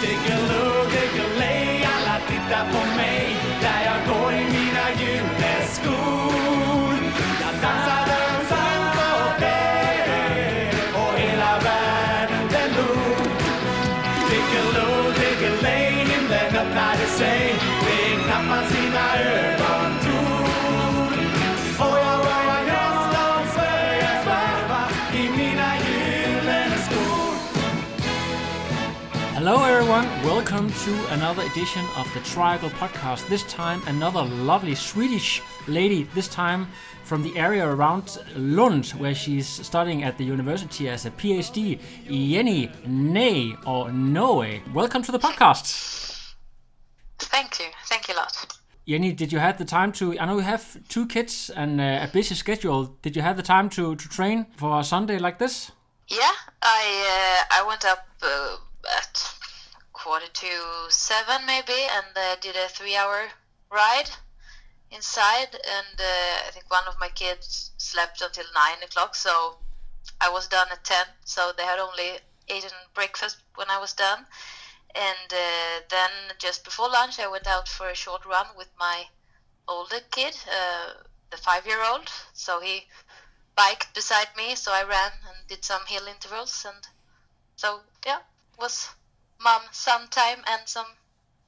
Diggeloo, diggeley, alla tittar på mig där jag går i mina gyllene skor. Welcome to another edition of the Triangle Podcast. This time, another lovely Swedish lady, this time from the area around Lund, where she's studying at the university as a PhD, Jenny Ney or Noe. Welcome to the podcast. Thank you. Thank you a lot. Jenny, did you have the time to? I know you have two kids and uh, a busy schedule. Did you have the time to, to train for a Sunday like this? Yeah, I uh, I went up uh, at quarter to seven maybe, and uh, did a three-hour ride inside. And uh, I think one of my kids slept until nine o'clock, so I was done at ten. So they had only eaten breakfast when I was done. And uh, then just before lunch, I went out for a short run with my older kid, uh, the five-year-old. So he biked beside me, so I ran and did some hill intervals, and so yeah, was mom some time and some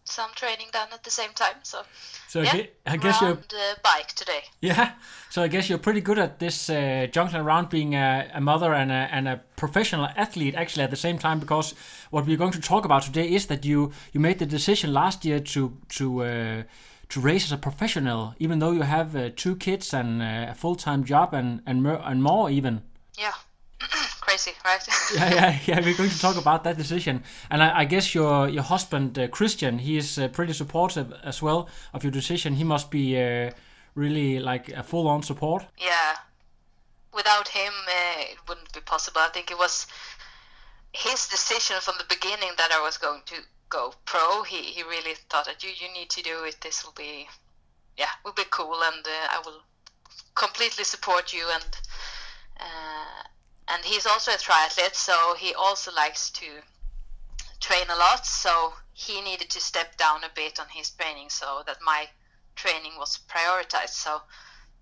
some training done at the same time. So, So I yeah, I guess you're uh, bike today. Yeah, so I guess you're pretty good at this uh, juggling around being a, a mother and a, and a professional athlete actually at the same time because what we're going to talk about today is that you you made the decision last year to to uh, to race as a professional even though you have uh, two kids and uh, a full time job and and, and more even. Yeah, crazy, right? yeah, yeah, yeah. We're going to talk about that decision, and I, I guess your your husband uh, Christian, he is uh, pretty supportive as well of your decision. He must be uh, really like a full on support. yeah. Without him, uh, it wouldn't be possible. I think it was his decision from the beginning that I was going to go pro. He he really thought that you you need to do it. This will be, yeah, will be cool, and uh, I will completely support you. And uh, and he's also a triathlete, so he also likes to train a lot. So he needed to step down a bit on his training, so that my training was prioritized. So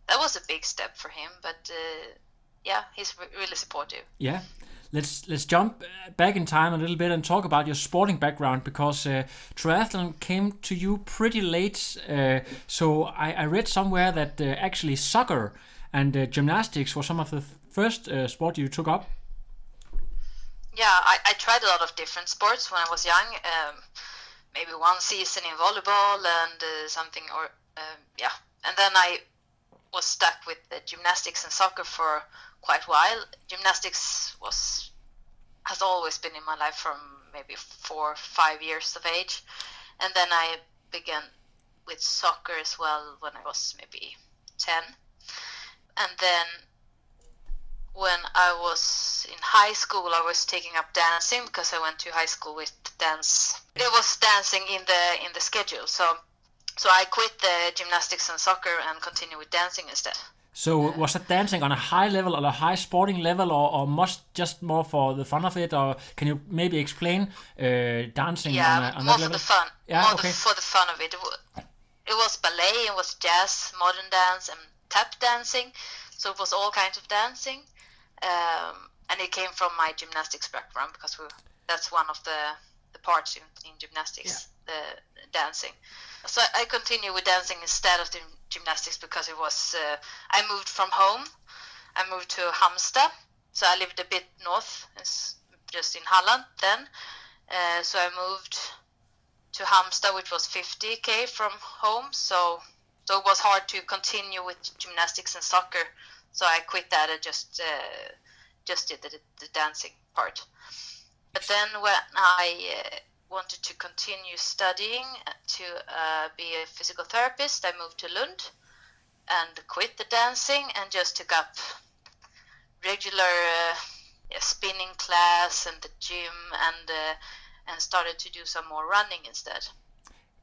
that was a big step for him, but uh, yeah, he's re- really supportive. Yeah. Let's let's jump uh, back in time a little bit and talk about your sporting background because uh, triathlon came to you pretty late. Uh, so I, I read somewhere that uh, actually soccer and uh, gymnastics were some of the first uh, sport you took up. Yeah, I, I tried a lot of different sports when I was young. Um, maybe one season in volleyball and uh, something, or um, yeah, and then I was stuck with gymnastics and soccer for quite a while. Gymnastics was has always been in my life from maybe four, five years of age, and then I began with soccer as well when I was maybe ten, and then when I was in high school, I was taking up dancing because I went to high school with dance. There was dancing in the in the schedule, so so I quit the gymnastics and soccer and continued with dancing instead. So was that dancing on a high level or a high sporting level or, or must just more for the fun of it or can you maybe explain uh, dancing Yeah, on, a, on more for level? the fun. Yeah, more okay. the, for the fun of it. It was ballet, it was jazz, modern dance, and tap dancing. So it was all kinds of dancing, um, and it came from my gymnastics background because we, that's one of the the parts in, in gymnastics, the dancing. So I continued with dancing instead of the gymnastics because it was. Uh, I moved from home. I moved to Halmstad, so I lived a bit north, it's just in Halland then. Uh, so I moved to Halmstad, which was 50k from home. So so it was hard to continue with gymnastics and soccer. So I quit that and just uh, just did the, the dancing part. But then when I uh, wanted to continue studying to uh, be a physical therapist, I moved to Lund and quit the dancing and just took up regular uh, spinning class and the gym and uh, and started to do some more running instead.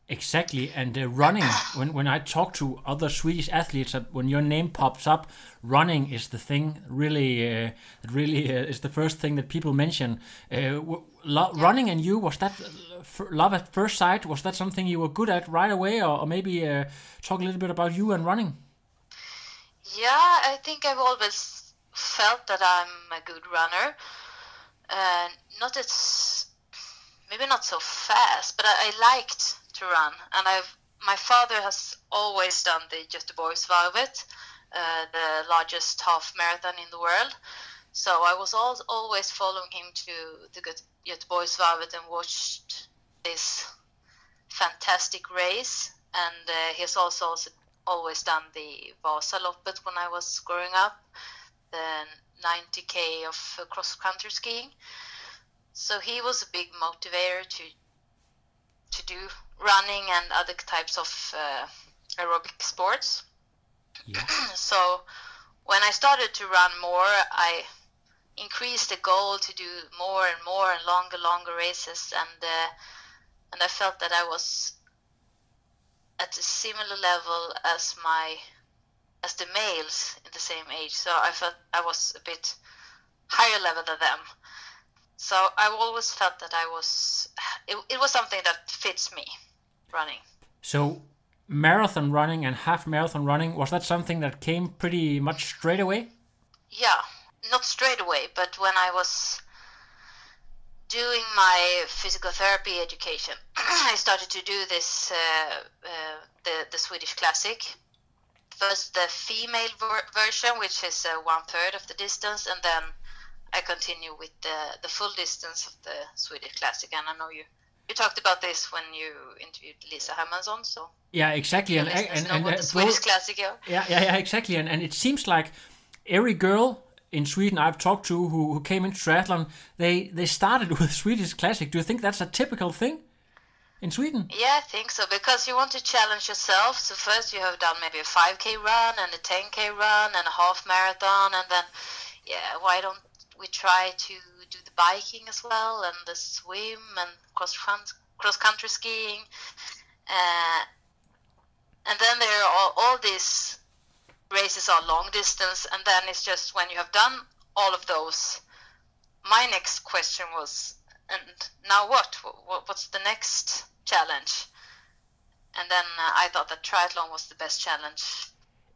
Exactly, and uh, running. when when I talk to other Swedish athletes, uh, when your name pops up, running is the thing. Really, uh, really uh, is the first thing that people mention. Uh, running and you was that f- love at first sight? Was that something you were good at right away, or, or maybe uh, talk a little bit about you and running? Yeah, I think I've always felt that I'm a good runner. Uh, not as maybe not so fast, but I, I liked to run, and I've my father has always done the Göteborgsvarvet, uh, the largest half marathon in the world. So I was al- always following him to the Göte- Göteborgsvarvet and watched this fantastic race. And uh, he's also, also always done the Vasaloppet when I was growing up, the 90k of cross country skiing. So he was a big motivator to to do running and other types of uh, aerobic sports. Yeah. so when I started to run more, I increased the goal to do more and more and longer, longer races, and uh, and I felt that I was at a similar level as my as the males in the same age. So I felt I was a bit higher level than them. So I always felt that I was it, it was something that fits me running. So, marathon running and half marathon running was that something that came pretty much straight away? Yeah, not straight away, but when I was doing my physical therapy education, I started to do this uh, uh, the the Swedish Classic. First, the female ver- version, which is uh, one third of the distance, and then I continue with the the full distance of the Swedish Classic. And I know you you talked about this when you interviewed Lisa Hermansson, so Yeah, exactly. And, and, and, the Swedish both- Classic are. Yeah, yeah, yeah, exactly. And and it seems like every girl in Sweden I've talked to who, who came into triathlon, they they started with Swedish Classic. Do you think that's a typical thing in Sweden? Yeah, I think so because you want to challenge yourself. So first you have done maybe a 5k run and a 10k run and a half marathon, and then yeah, why don't we try to do the biking as well and the swim and cross cross country skiing, uh, and then there are all, all these races are long distance, and then it's just when you have done all of those. My next question was, and now what? What- What's the next challenge? And then uh, I thought that triathlon was the best challenge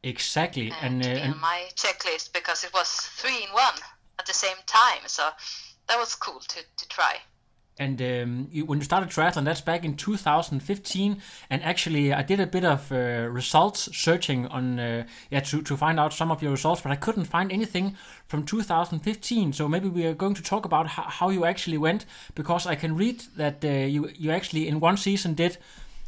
Exactly. uh, And uh, and my checklist because it was three in one at the same time. So that was cool to, to try. and um, you, when you started triathlon, that's back in 2015. And actually, I did a bit of uh, results searching on uh, yeah to, to find out some of your results, but I couldn't find anything from 2015. So maybe we are going to talk about how, how you actually went because I can read that uh, you you actually in one season did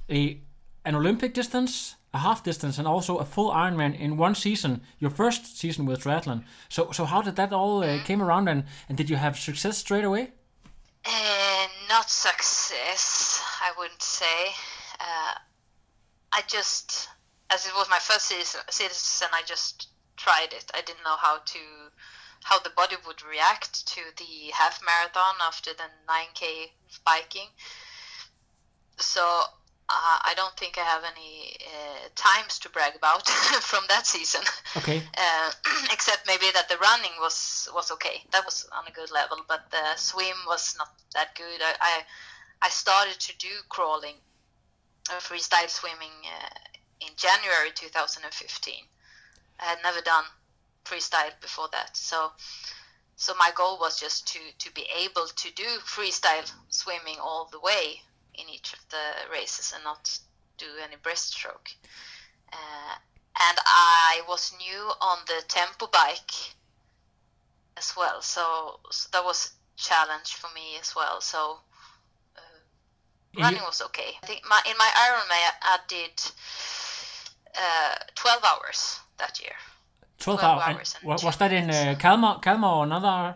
a an Olympic distance, a half distance, and also a full Ironman in one season. Your first season with triathlon. So so how did that all uh, came around and and did you have success straight away? Uh, not success, I wouldn't say. Uh, I just, as it was my first season, season, I just tried it. I didn't know how to, how the body would react to the half marathon after the 9k biking. So uh, I don't think I have any uh, times to brag about from that season Okay. uh, except maybe that the running was was okay. That was on a good level, but the swim was not that good. I I, I started to do crawling, uh, freestyle swimming uh, in January 2015. I had never done freestyle before that, so so my goal was just to to be able to do freestyle swimming all the way in each of the races and not do any breaststroke. Uh, and I was new on the tempo bike as well, so, so that was a challenge for me as well. So uh, running was okay. I think my in my Ironman I did uh, 12 hours that year. 12 12 hours. hours was that in uh. Kalmar, Kalmar or another?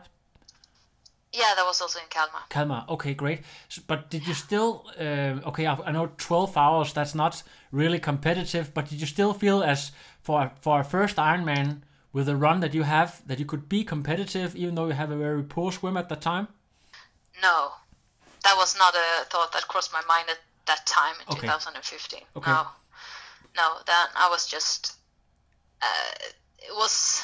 Yeah, that was also in Kalmar. Kalmar. Okay, great. But did you still? Uh, okay, I, I know twelve hours. That's not really competitive, but did you still feel as for for a first Ironman with the run that you have that you could be competitive, even though you have a very poor swim at the time? No, that was not a thought that crossed my mind at that time in Okay. 2015. Okay. No, no, that I was just. Uh, it was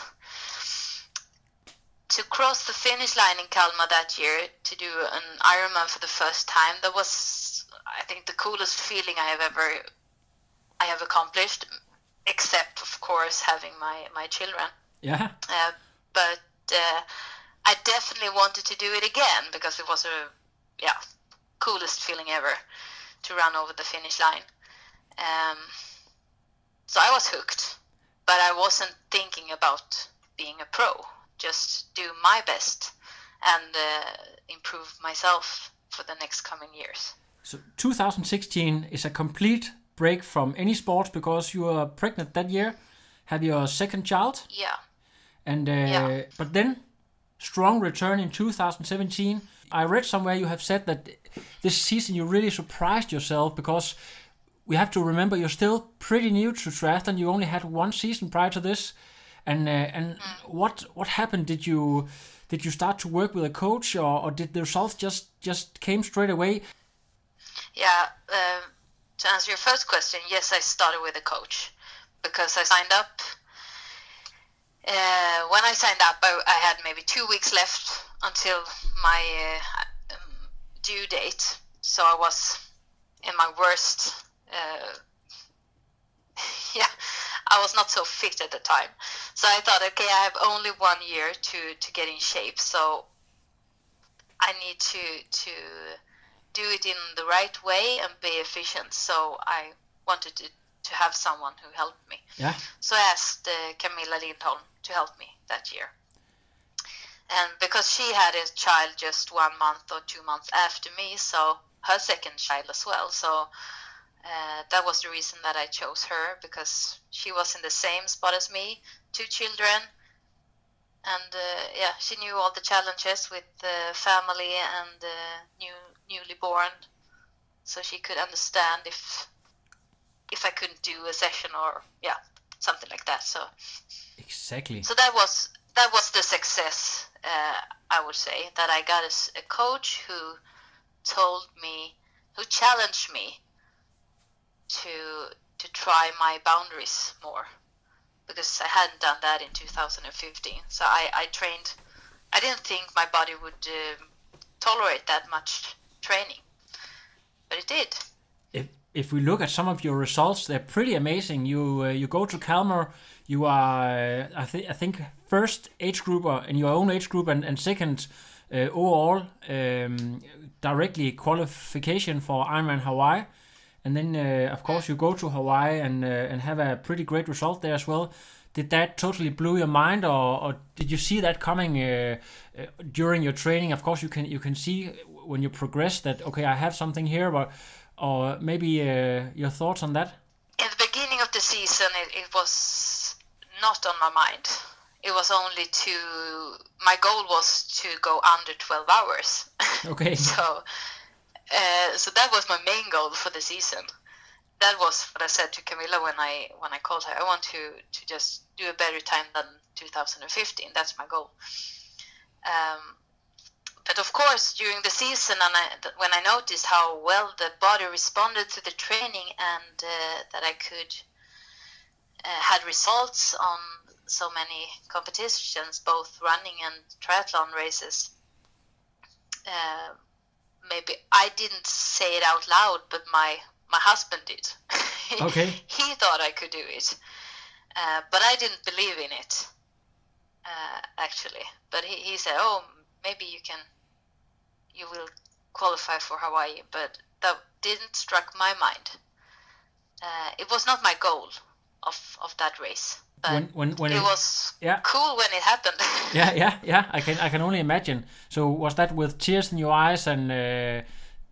to cross the finish line in Kalmar that year to do an Ironman for the first time. That was, I think, the coolest feeling I have ever I have accomplished, except of course having my my children. Yeah. Uh, but uh, I definitely wanted to do it again because it was a yeah coolest feeling ever to run over the finish line. Um, so I was hooked, but I wasn't thinking about being a pro. Just do my best and uh, improve myself for the next coming years. So 2016 is a complete break from any sports because you were pregnant that year, had your second child, Yeah. and uh, Yeah. but then strong return in 2017. I read somewhere you have said that this season you really surprised yourself because we have to remember you're still pretty new to triathlon. You only had one season prior to this, and uh, and what what happened? Did you did you start to work with a coach, or, or did the results just just came straight away? Yeah, um, to answer your first question, yes, I started with a coach because I signed up. Uh, when I signed up, I, I had maybe two weeks left until my uh, um, due date, so I was in my worst. Uh, yeah, I was not so fit at the time, so I thought, okay, I have only one year to to get in shape, so I need to to do it in the right way and be efficient. So I wanted to, to have someone who helped me. Yeah. So I asked uh, Camilla Lindholm to help me that year. And because she had a child just one month or two months after me, so her second child as well. So uh, that was the reason that I chose her because she was in the same spot as me, two children, and uh, yeah, she knew all the challenges with uh, family and new newly born, so she could understand if if I couldn't do a session or yeah something like that. So Exactly. so that was that was the success uh, I would say that I got a coach who told me who challenged me to to try my boundaries more. Because I hadn't done that in 2015 so I, I trained I didn't think my body would um tolerate that much training. But it did. If if we look at some of your results, they're pretty amazing. You uh, you go to Kalmar, you are uh, I think I think first age grouper in your own age group and and second uh, overall um, directly qualification for Ironman Hawaii, and then uh, of course you go to Hawaii and uh, and have a pretty great result there as well. Did that totally blew your mind, or, or did you see that coming uh, uh, during your training? Of course, you can you can see when you progress that okay, I have something here, but or maybe uh, your thoughts on that? in the beginning of the season it, it was not on my mind it was only to my goal was to go under 12 hours Okay. so uh, so that was my main goal for the season. That was what i said to camilla when i when i called her. I want to to just do a better time than 2015 that's my goal. Um, but of course during the season and I, when i noticed how well the body responded to the training and uh, that i could uh, had results on so many competitions both running and triathlon races uh, maybe i didn't say it out loud but my my husband did. Okay. he thought i could do it uh, but i didn't believe in it uh, actually. But he, he said oh maybe you can you will qualify for hawaii but that didn't struck my mind. Uh, it was not my goal of of that race but When when when it it- was yeah. cool when it happened yeah yeah yeah I can I can only imagine. So was that with tears in your eyes and uh,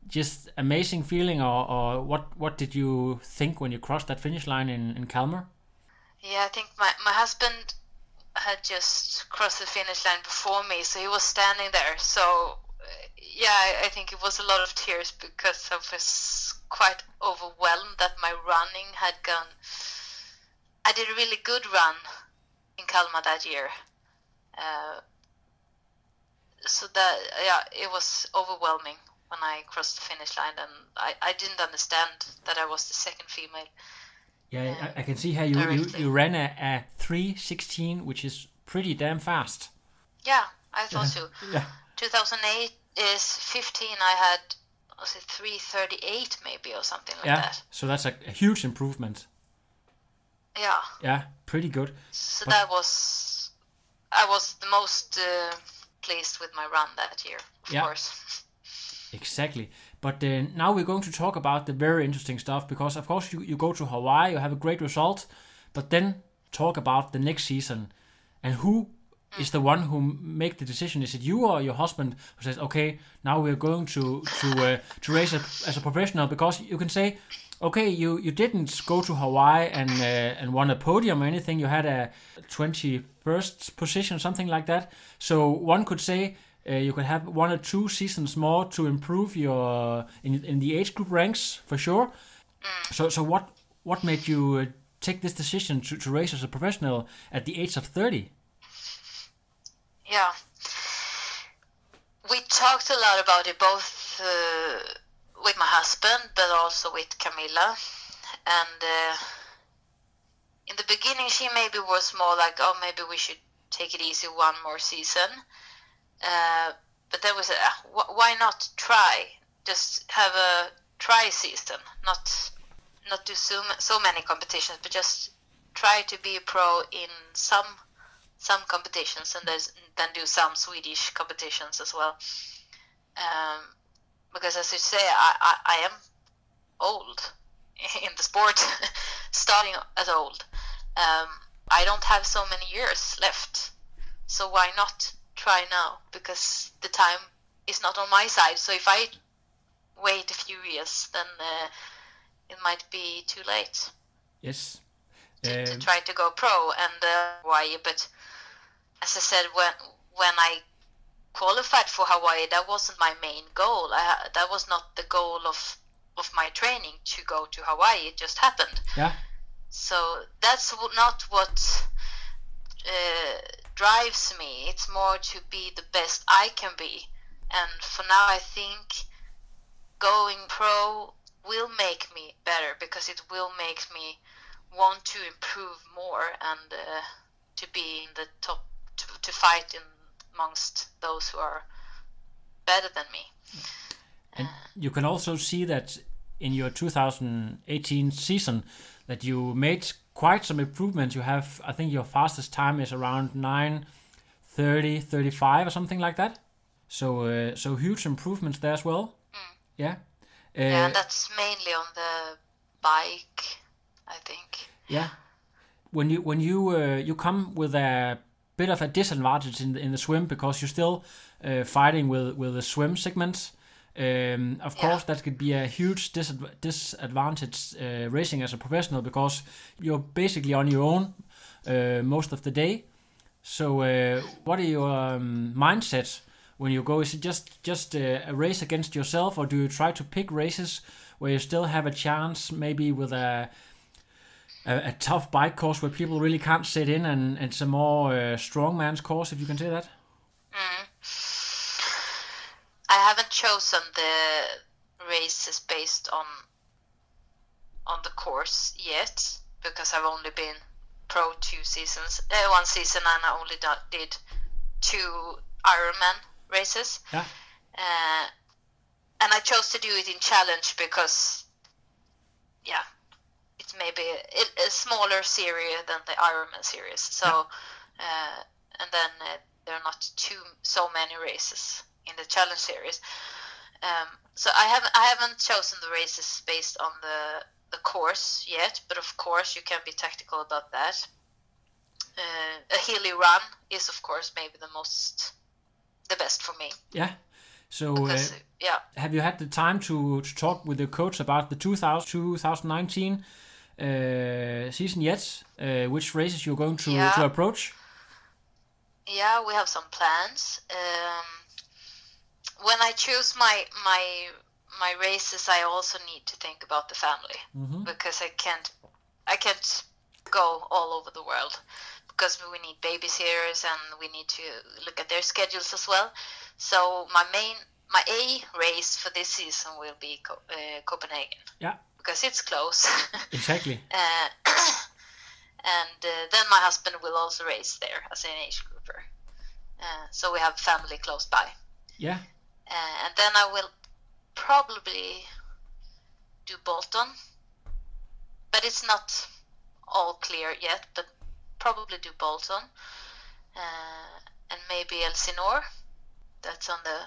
just amazing feeling, or, or what what did you think when you crossed that finish line in in Kalmar? Yeah, I think my, my husband had just crossed the finish line before me, so he was standing there. So yeah, I, I think it was a lot of tears because I was quite overwhelmed that my running had gone. I did a really good run in Kalmar that year. Uh, so that yeah, it was overwhelming when I crossed the finish line, and I, I didn't understand that I was the second female. Yeah, I, I can see how you, you, you ran a, a 316, which is pretty damn fast. Yeah, I thought so. Yeah. 2008 is 15. I had was it 338 maybe or something like Yeah, that. so that's a, a huge improvement. Yeah. Yeah, pretty good. So But- that was I was the most uh, pleased with my run that year, of Yeah. course. Exactly. But uh, now we're going to talk about the very interesting stuff because, of course, you, you go to Hawaii, you have a great result, but then talk about the next season and who is the one who make the decision? Is it you or your husband who says, "Okay, now we're going to to uh, to race a, as a professional"? Because you can say, "Okay, you you didn't go to Hawaii and uh, and won a podium or anything. You had a twenty first position, something like that." So one could say. Uh, you could have one or two seasons more to improve your in, in the age group ranks for sure. So so what what made you uh, take this decision to, to race as a professional at the age of thirty? Yeah. We talked a lot about it both uh, with my husband, but also with Camilla. And uh, in the beginning, she maybe was more like, oh, maybe we should take it easy one more season. Uh, but then we said, ah, why not try? Just have a try season, not not do so, so many competitions, but just try to be a pro in some some competitions and then do some Swedish competitions as well. Um, because as you say, I, I, I am old in the sport, starting as old. Um, I don't have so many years left, so why not try now? Because the time is not on my side. So if I wait a few years, then uh, it might be too late Yes. to, to Um, try to go pro and uh, Hawaii. But as I said, when when I qualified for Hawaii, that wasn't my main goal. I, that was not the goal of of my training to go to Hawaii. It just happened. yeah. So that's not what uh, drives me. It's more to be the best I can be. And for now, I think going pro will make me better because it will make me want to improve more and uh, to be in the top, to, to fight in amongst those who are better than me. And you can also see that in your 2018 season that you made quite some improvements. You have, I think, your fastest time is around 9, 30, 35 or something like that. So, uh, so huge improvements there as well. Yeah. Uh, yeah, and that's mainly on the bike, I think. Yeah. When you when you uh, you come with a bit of a disadvantage in the, in the swim because you're still uh, fighting with with the swim segments. Um, of Yeah. course, that could be a huge disadv- disadvantage uh, racing as a professional because you're basically on your own uh, most of the day. So, uh, what are your um, mindset when you go? Is it just just uh, a race against yourself, or do you try to pick races where you still have a chance, maybe with a a, a tough bike course where people really can't sit in, and and it's a more uh, strongman's course, if you can say that? I haven't chosen the races based on on the course yet because I've only been pro two seasons, uh, one season, and I only did two Ironman races. Yeah. Uh, and I chose to do it in challenge because, yeah, maybe a, a smaller series than the Ironman series. So, uh, and then uh, there are not too so many races in the challenge series. Um, so I haven't I haven't chosen the races based on the the course yet, but of course you can be tactical about that. Uh, a hilly run is of course maybe the most the best for me Yeah. So, uh, because yeah have you had the time to, to talk with your coach about the 2000, 2019 uh, season yet? Uh, which races you're going to, Yeah. to approach? Yeah, we have some plans. Um, when I choose my my my races, I also need to think about the family because I can't I can't go all over the world because we need babysitters and we need to look at their schedules as well. So my main my A race for this season will be Co- uh, Copenhagen Yeah, because it's close. exactly. Uh, and uh, then my husband will also race there as an age grouper. Uh, so we have family close by. Yeah, Uh, and then I will probably do Bolton, but it's not all clear yet. But probably do Bolton, uh, and maybe Elsinore. That's on the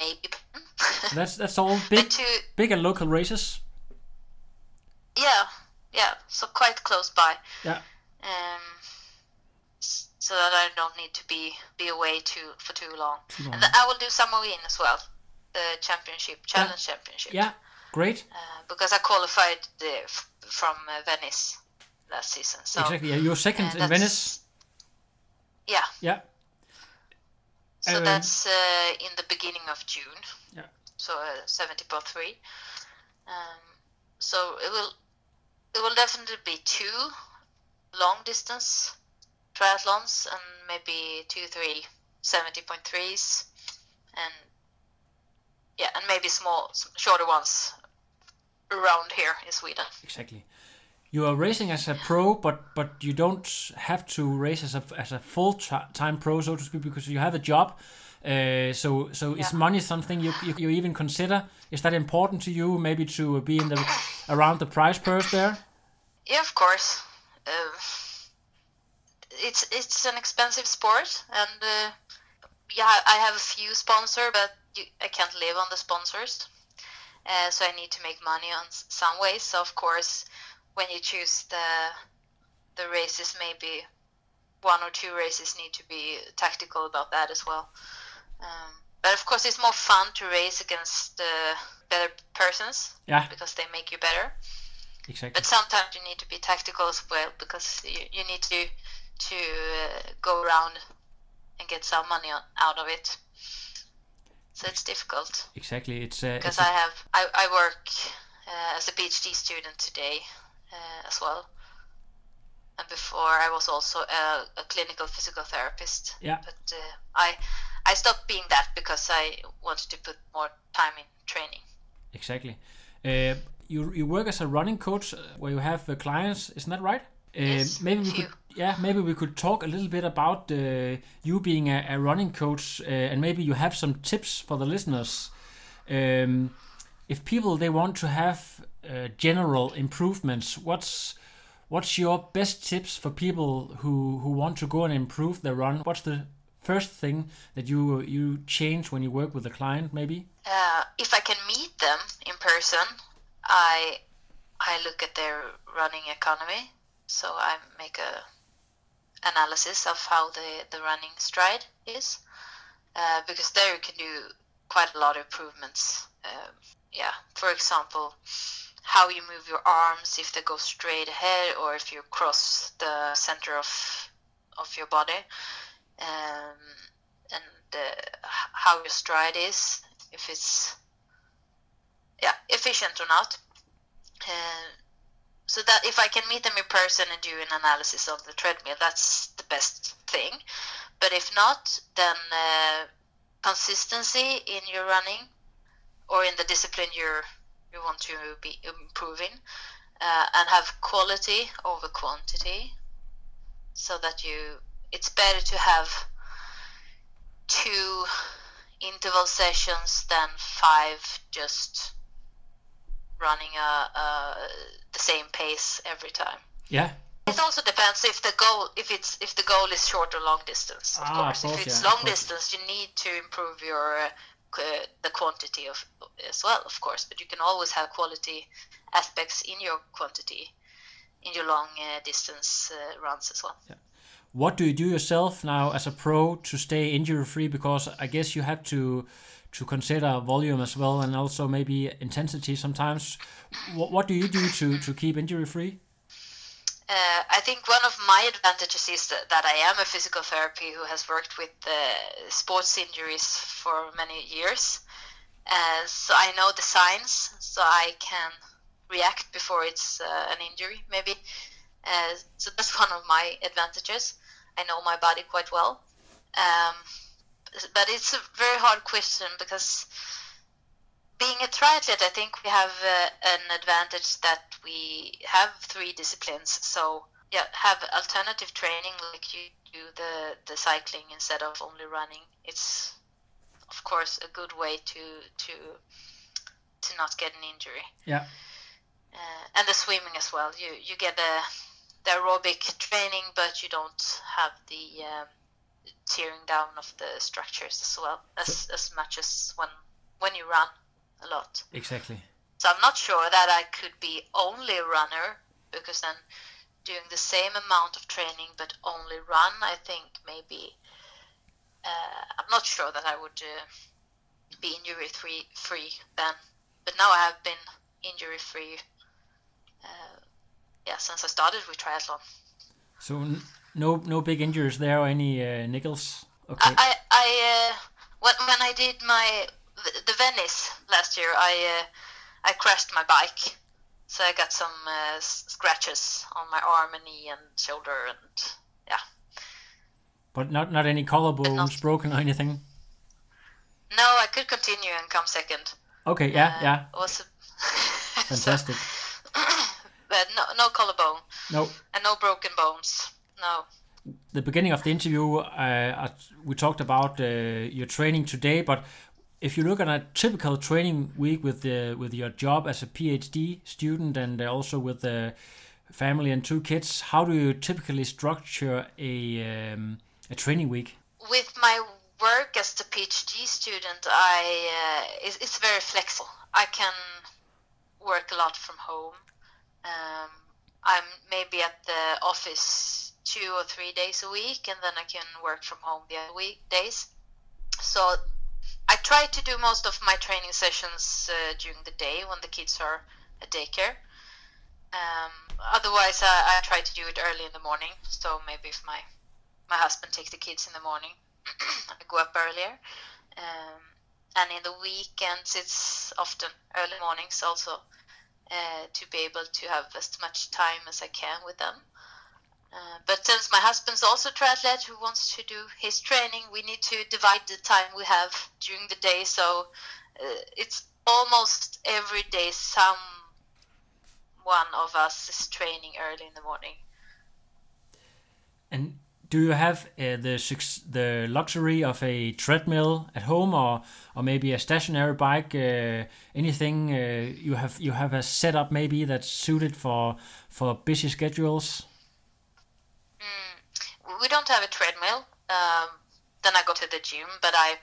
maybe. that's that's all big, to big and local races. yeah, yeah, so quite close by. Yeah, um, so that I don't need to be be away too for too long. long. And I will do Samorin as well, the championship, challenge championship. yeah, great. Uh, because I qualified the, f- from uh, Venice last season. So exactly. Yeah, you're second uh, in Venice. Yeah, Yeah, so Um, that's uh, in the beginning of June. Yeah. So uh, seventy point three. Um, so it will it will definitely be two long distance triathlons and maybe two three 70.3s and yeah and maybe small shorter ones around here in Sweden. exactly. You are racing as a pro, but but you don't have to race as a as a full time pro, so to speak, because you have a job. Uh, so so is money something you, you you even consider? Is that important to you? Maybe to be in the around the price purse there. Yeah, of course. Uh, it's it's an expensive sport, and uh, yeah, I have a few sponsors, but you, I can't live on the sponsors, uh, so I need to make money on some ways. So of course, when you choose the the races, maybe one or two races need to be tactical about that as well. Um, but of course, it's more fun to race against uh, better persons Yeah, because they make you better exactly. but sometimes you need to be tactical as well because you, you need to to uh, go around and get some money on, out of it so it's difficult Exactly. It's uh, because it's i have i, I work uh, as a phd student today uh, as well and before i was also a, a clinical physical therapist Yeah. but uh, i i stopped being that because i wanted to put more time in training Exactly. Uh, you you work as a running coach uh, where you have uh, clients, isn't that right? Uh, Yes, maybe we few. could yeah maybe we could talk a little bit about uh, you being a, a running coach uh, and maybe you have some tips for the listeners. Um, if people they want to have uh, general improvements, what's what's your best tips for people who who want to go and improve their run? What's the first thing that you you change when you work with a client? Maybe. uh, if I can meet them in person, I I look at their running economy. So I make a analysis of how the the running stride is, uh, because there you can do quite a lot of improvements. Um, yeah, for example, how you move your arms if they go straight ahead or if you cross the center of of your body, um, and uh, how your stride is if it's yeah efficient or not. Uh, so that if I can meet them in person and do an analysis of the treadmill, that's the best thing. But if not, then uh, consistency in your running or in the discipline you're you want to be improving, uh, and have quality over quantity, so that you it's better to have two interval sessions than five just running a, a the same pace every time. Yeah. It also depends if the goal if it's if the goal is short or long distance. Of Ah, course, if it's yeah, long distance, you need to improve your uh, qu- the quantity of as well, of course. But you can always have quality aspects in your quantity in your long uh, distance uh, runs as well. what do you do yourself now as a pro to stay injury free because i guess you have to to consider volume as well and also maybe intensity sometimes what, what do you do to to keep injury free Uh, I think one of my advantages is that, that I am a physical therapy who has worked with uh, sports injuries for many years. Uh, so I know the signs, so I can react before it's uh, an injury, maybe. Uh, so that's one of my advantages. I know my body quite well. Um, but it's a very hard question because being a triathlete, I think we have uh, an advantage that we have three disciplines. So yeah, have alternative training like you do the the cycling instead of only running. It's of course a good way to to to not get an injury. Yeah. Uh, and the swimming as well. You you get a the aerobic training, but you don't have the um, tearing down of the structures as well as as much as when when you run a lot. Exactly. So I'm not sure that I could be only a runner because then doing the same amount of training but only run, I think maybe uh, I'm not sure that I would uh, be injury free free then. But now I have been injury free. Uh, yeah, since I started with triathlon. So n- no no big injuries there or any uh, niggles. Okay. I I, I uh, when when I did my the, Venice last year, I uh, I crashed my bike, so I got some uh, scratches on my arm and knee and shoulder and yeah. but not not any collarbones not- broken or anything. No, I could continue and come second. Okay. Yeah. Uh, yeah. was Fantastic. but no no collarbone No. and no broken bones. No. the beginning of the interview, uh, we talked about uh, your training today, but if you look at a typical training week with the with your job as a PhD student and uh, also with the family and two kids, how do you typically structure a um, a training week? with my work as the PhD student, I uh, it's, it's very flexible. I can work a lot from home. Um, I'm maybe at the office two or three days a week, and then I can work from home the other week days. So I try to do most of my training sessions uh, during the day when the kids are at daycare. Um, otherwise, I, I try to do it early in the morning. So maybe if my my husband takes the kids in the morning. I go up earlier. Um, and in the weekends, it's often early mornings also uh, to be able to have as much time as I can with them. Uh, but since my husband's also a triathlete who wants to do his training, we need to divide the time we have during the day. So uh, it's almost every day some one of us is training early in the morning. And do you have uh, the the luxury of a treadmill at home, or or maybe a stationary bike? Uh, anything uh, you have you have a setup maybe that's suited for for busy schedules? We don't have a treadmill. Um, then I go to the gym, but I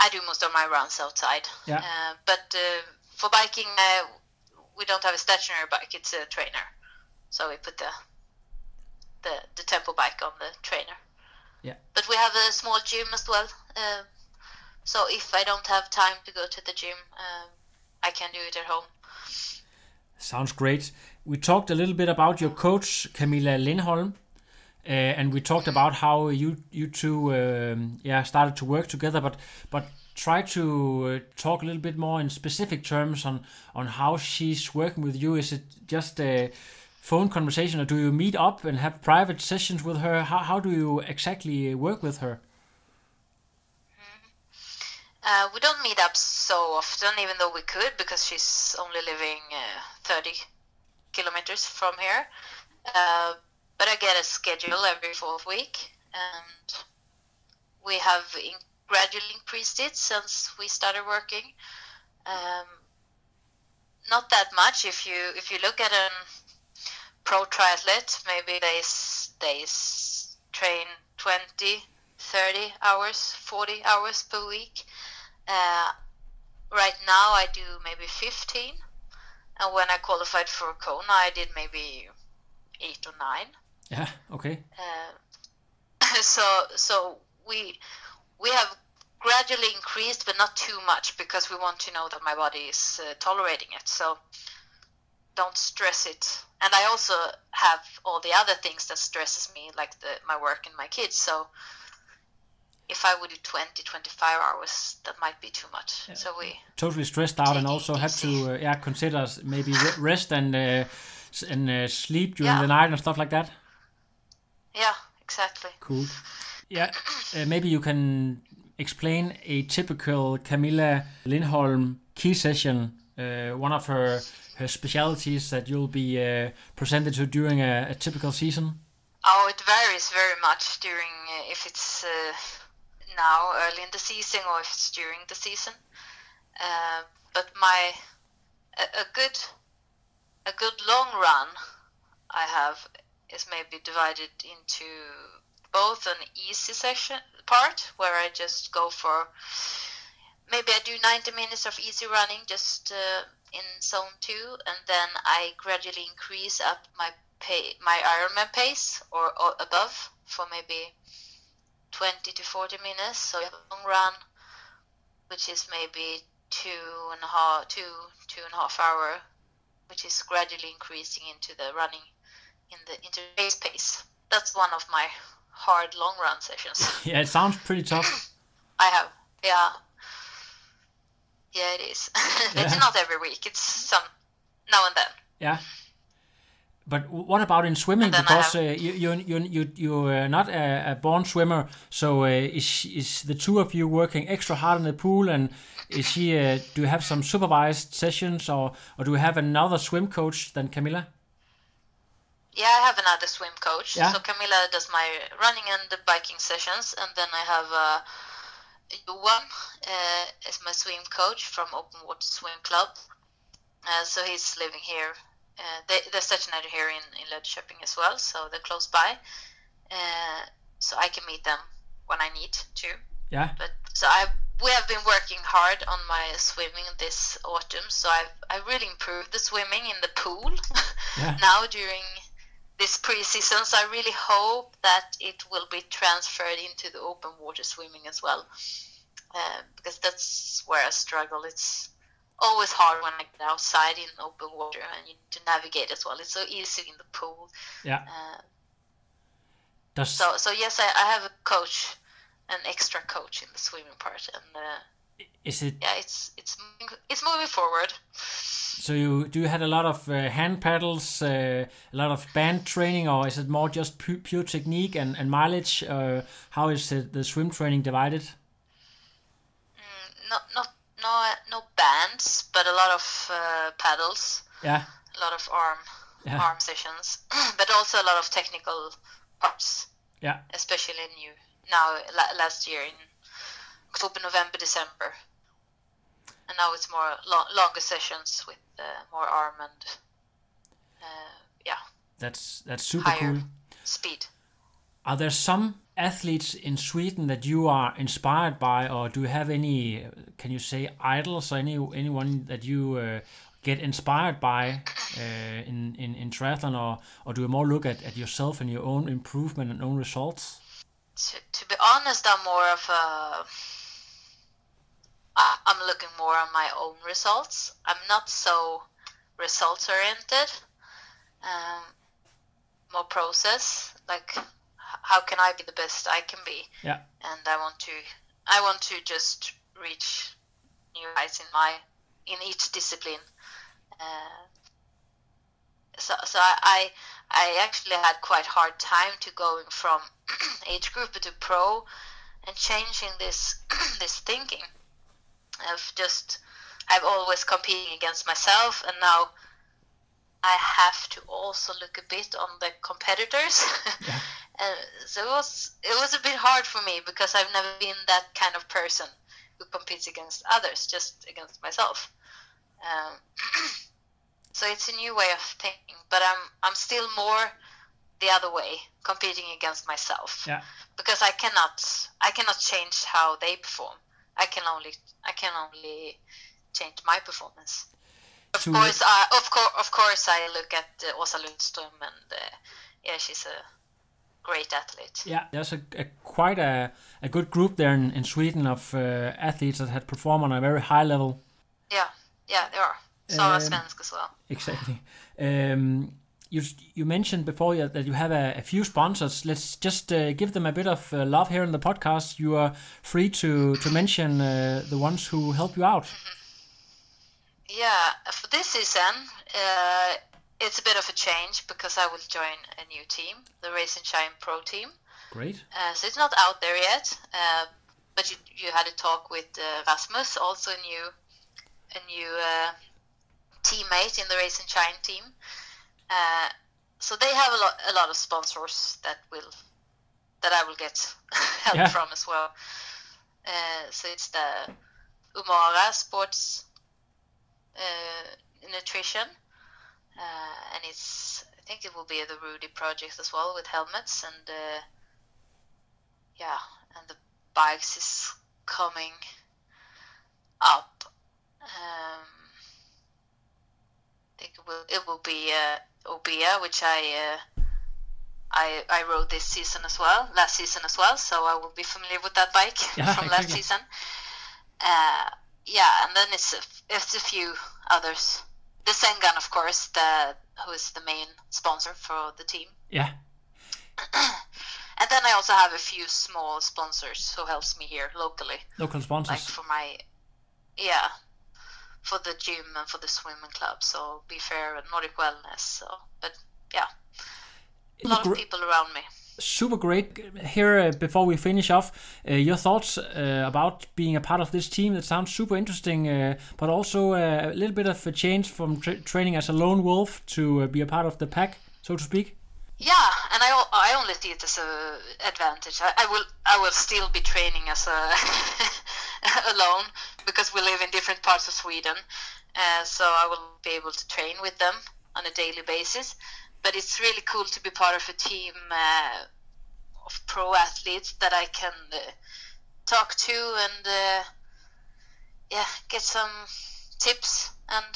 I do most of my runs outside. Yeah. Uh, but uh, for biking, uh, we don't have a stationary bike. It's a trainer, so we put the the the tempo bike on the trainer. Yeah. But we have a small gym as well. Um so if I don't have time to go to the gym, um, I can do it at home. Sounds great. We talked a little bit about your coach Camilla Lindholm, uh, and we talked about how you you two um, yeah started to work together. But but try to uh, talk a little bit more in specific terms on on how she's working with you. Is it just a phone conversation, or do you meet up and have private sessions with her? How how do you exactly work with her? Uh, we don't meet up so often, even though we could, because she's only living uh, 30 kilometers from here. Uh, but I get a schedule every fourth week, and we have in- gradually increased it since we started working. Um, not that much. If you if you look at a pro triathlete, maybe they they train 20, 30 hours, 40 hours per week. Uh, right now, I do maybe 15. And when I qualified for Kona, I did maybe eight or nine. Yeah. Okay. Uh, so so we we have gradually increased, but not too much because we want to know that my body is uh, tolerating it. So don't stress it. And I also have all the other things that stresses me, like the my work and my kids. So if I would do 20, 25 hours, that might be too much. So we totally stressed out and also have to uh, yeah consider maybe rest and uh, and uh, sleep during Yeah. the night and stuff like that. Yeah, exactly. Cool. Yeah, uh, maybe you can explain a typical Camilla Lindholm key session. Uh, one of her her specialities that you'll be uh, presented to during a, a typical season. Oh, it varies very much during uh, if it's uh, now early in the season or if it's during the season. Uh, but my a, a good a good long run I have is maybe divided into both an easy session part where I just go for maybe I do 90 minutes of easy running just uh, in zone two, and then I gradually increase up my pay, my Ironman pace or, or above for maybe 20 to 40 minutes. So a long run, which is maybe two and a half, two two and a half hour, which is gradually increasing into the running in the interface race pace. That's one of my hard long run sessions. Yeah, it sounds pretty tough. I have, yeah, yeah, it is. it's Yeah. not every week. It's some now and then. Yeah. But what about in swimming? And then I Because uh, you you you you you're not a, a born swimmer, so uh, is is the two of you working extra hard in the pool? And is she? Uh, do you have some supervised sessions, or or do you have another swim coach than Camilla? Yeah, I have another swim coach. Yeah. So Camilla does my running and the biking sessions, and then I have uh, Johan uh, is my swim coach from Open Water Swim Club. Uh, so he's living here. Uh, they, they're stationary here in, in Lidköping as well, so they're close by. Uh, so I can meet them when I need to. Yeah. But so I we have been working hard on my swimming this autumn. So I've I really improved the swimming in the pool Yeah. now during this pre-season. So I really hope that it will be transferred into the open water swimming as well, uh, because that's where I struggle. It's always hard when I get outside in open water and you need to navigate as well. It's so easy in the pool. Yeah. Uh, so so yes, I, I have a coach, an extra coach in the swimming part, and uh, is it yeah, it's it's moving- it's moving forward. so? You do you had a lot of uh, hand paddles, uh, a lot of band training, or is it more just pu- pure technique and and mileage? Uh, how is it, the swim training divided? Not not no no bands, but a lot of uh, paddles, Yeah. a lot of arm Yeah. arm sessions, but also a lot of technical parts, Yeah. especially new now la- last year in October, November, December, and now it's more lo- longer sessions with uh, more arm and uh, yeah That's that's super higher cool. speed. Are there some athletes in Sweden that you are inspired by, or do you have any? Can you say idols or any anyone that you uh, get inspired by uh, in, in in triathlon, or or do you more look at, at yourself and your own improvement and own results? to, to be honest, I'm more of a. I- I'm looking more on my own results. I'm not so results oriented. Um, more process, like how can I be the best I can be, Yeah, and I want to. I want to just reach new heights in my in each discipline. Uh, so so I, I I actually had quite hard time to going from age group to pro and changing this this thinking of just I've always competing against myself and now I have to also look a bit on the competitors. and so it was it was a bit hard for me because I've never been that kind of person who competes against others, just against myself. Um, so it's a new way of thinking, but I'm I'm still more the other way, competing against myself yeah, because I cannot I cannot change how they perform. I can only I can only change my performance. Of course, I, of course, of course, I look at uh, Åsa Lundström, and uh, yeah, she's a great athlete. yeah. There's a, a quite a, a good group there in, in Sweden of uh, athletes that had performed on a very high level. Yeah, yeah, there are. So are Um, svensk as well. Exactly. Um, you you mentioned before that you have a, a few sponsors. Let's just uh, give them a bit of uh, love here in the podcast. You are free to to mention uh, the ones who help you out. Yeah, for this season, uh, it's a bit of a change because I will join a new team, the Race and Shine Pro team. Great. Uh, so it's not out there yet, uh, but you, you had a talk with uh, Rasmus, also a new a new uh, teammate in the Race and Shine team. Uh, so they have a lot a lot of sponsors that will that I will get help Yeah. from as well. Uh, so it's the Umara Sports uh, Nutrition, uh, and it's I think it will be the Rudy project as well with helmets and uh, yeah, and the bikes is coming up. Um, think it will it will be uh, Orbea, which I uh, I I rode this season as well, last season as well, so I will be familiar with that bike Yeah, from last season. Uh, yeah, and then it's a, it's a few others. The Sengan, of course, the who is the main sponsor for the team. Yeah. And then I also have a few small sponsors who helps me here locally, Local sponsors. like for my, yeah, for the gym and for the swimming club. So Be Fair and Nordic Wellness. So, but yeah, a lot of people around me. super great. Here, uh, before we finish off, uh, your thoughts uh, about being a part of this team. That sounds super interesting, uh, but also uh, a little bit of a change from tra- training as a lone wolf to uh, be a part of the pack, so to speak. Yeah, and I, I only see it as a advantage. I, I will I will still be training as a alone because we live in different parts of Sweden, uh, so I will be able to train with them on a daily basis. But it's really cool to be part of a team uh, of pro athletes that I can uh, talk to and uh, yeah get some tips and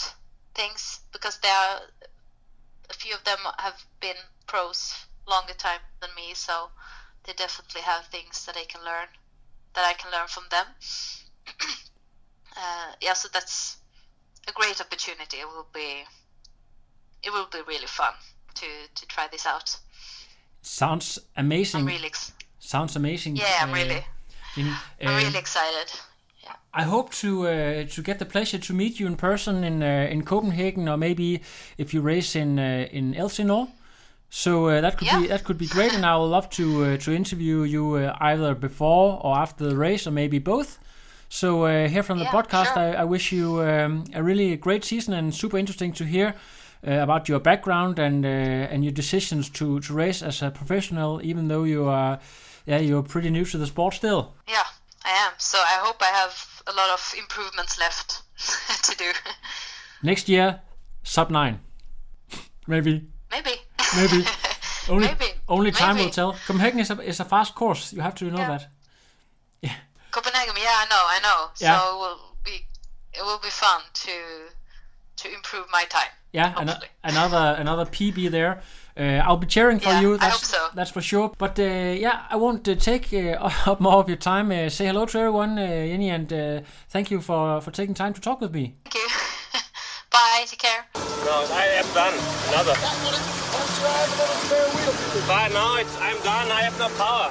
things because there are a few of them have been pros longer time than me, so they definitely have things that I can learn, that I can learn from them. uh, yeah, so that's a great opportunity. It will be, it will be really fun to to try this out. Sounds amazing. I'm really, ex- Sounds amazing. yeah, I'm uh, really. I'm Uh, really excited. Yeah. I hope to uh, to get the pleasure to meet you in person in uh, in Copenhagen, or maybe if you race in uh, in Elsinore. So uh, that could be that could be great, and I would love to uh, to interview you uh, either before or after the race, or maybe both. So uh, here from the Yeah, podcast, sure. I, I wish you um, a really great season and super interesting to hear uh, about your background and uh, and your decisions to to race as a professional, even though you are yeah you're pretty new to the sport still. Yeah, I am. So I hope I have a lot of improvements left to do. Next year, sub nine, maybe. Maybe. Maybe. Only, Maybe. only time Maybe. will tell. Copenhagen is a, is a fast course. You have to know Yeah. that. Copenhagen, yeah, I know, I know. Yeah. So it will be it will be fun to to improve my time. Yeah, an- another another PB there. Uh, I'll be cheering for Yeah, you. I That's, hope so. That's for sure. But uh, yeah, I won't uh, take uh, up more of your time. Uh, say hello to everyone, uh, Jenny, and uh, thank you for for taking time to talk with me. Thank you. Bye. Take care. No, I am done. Another. But now it's, I'm done. I have no power.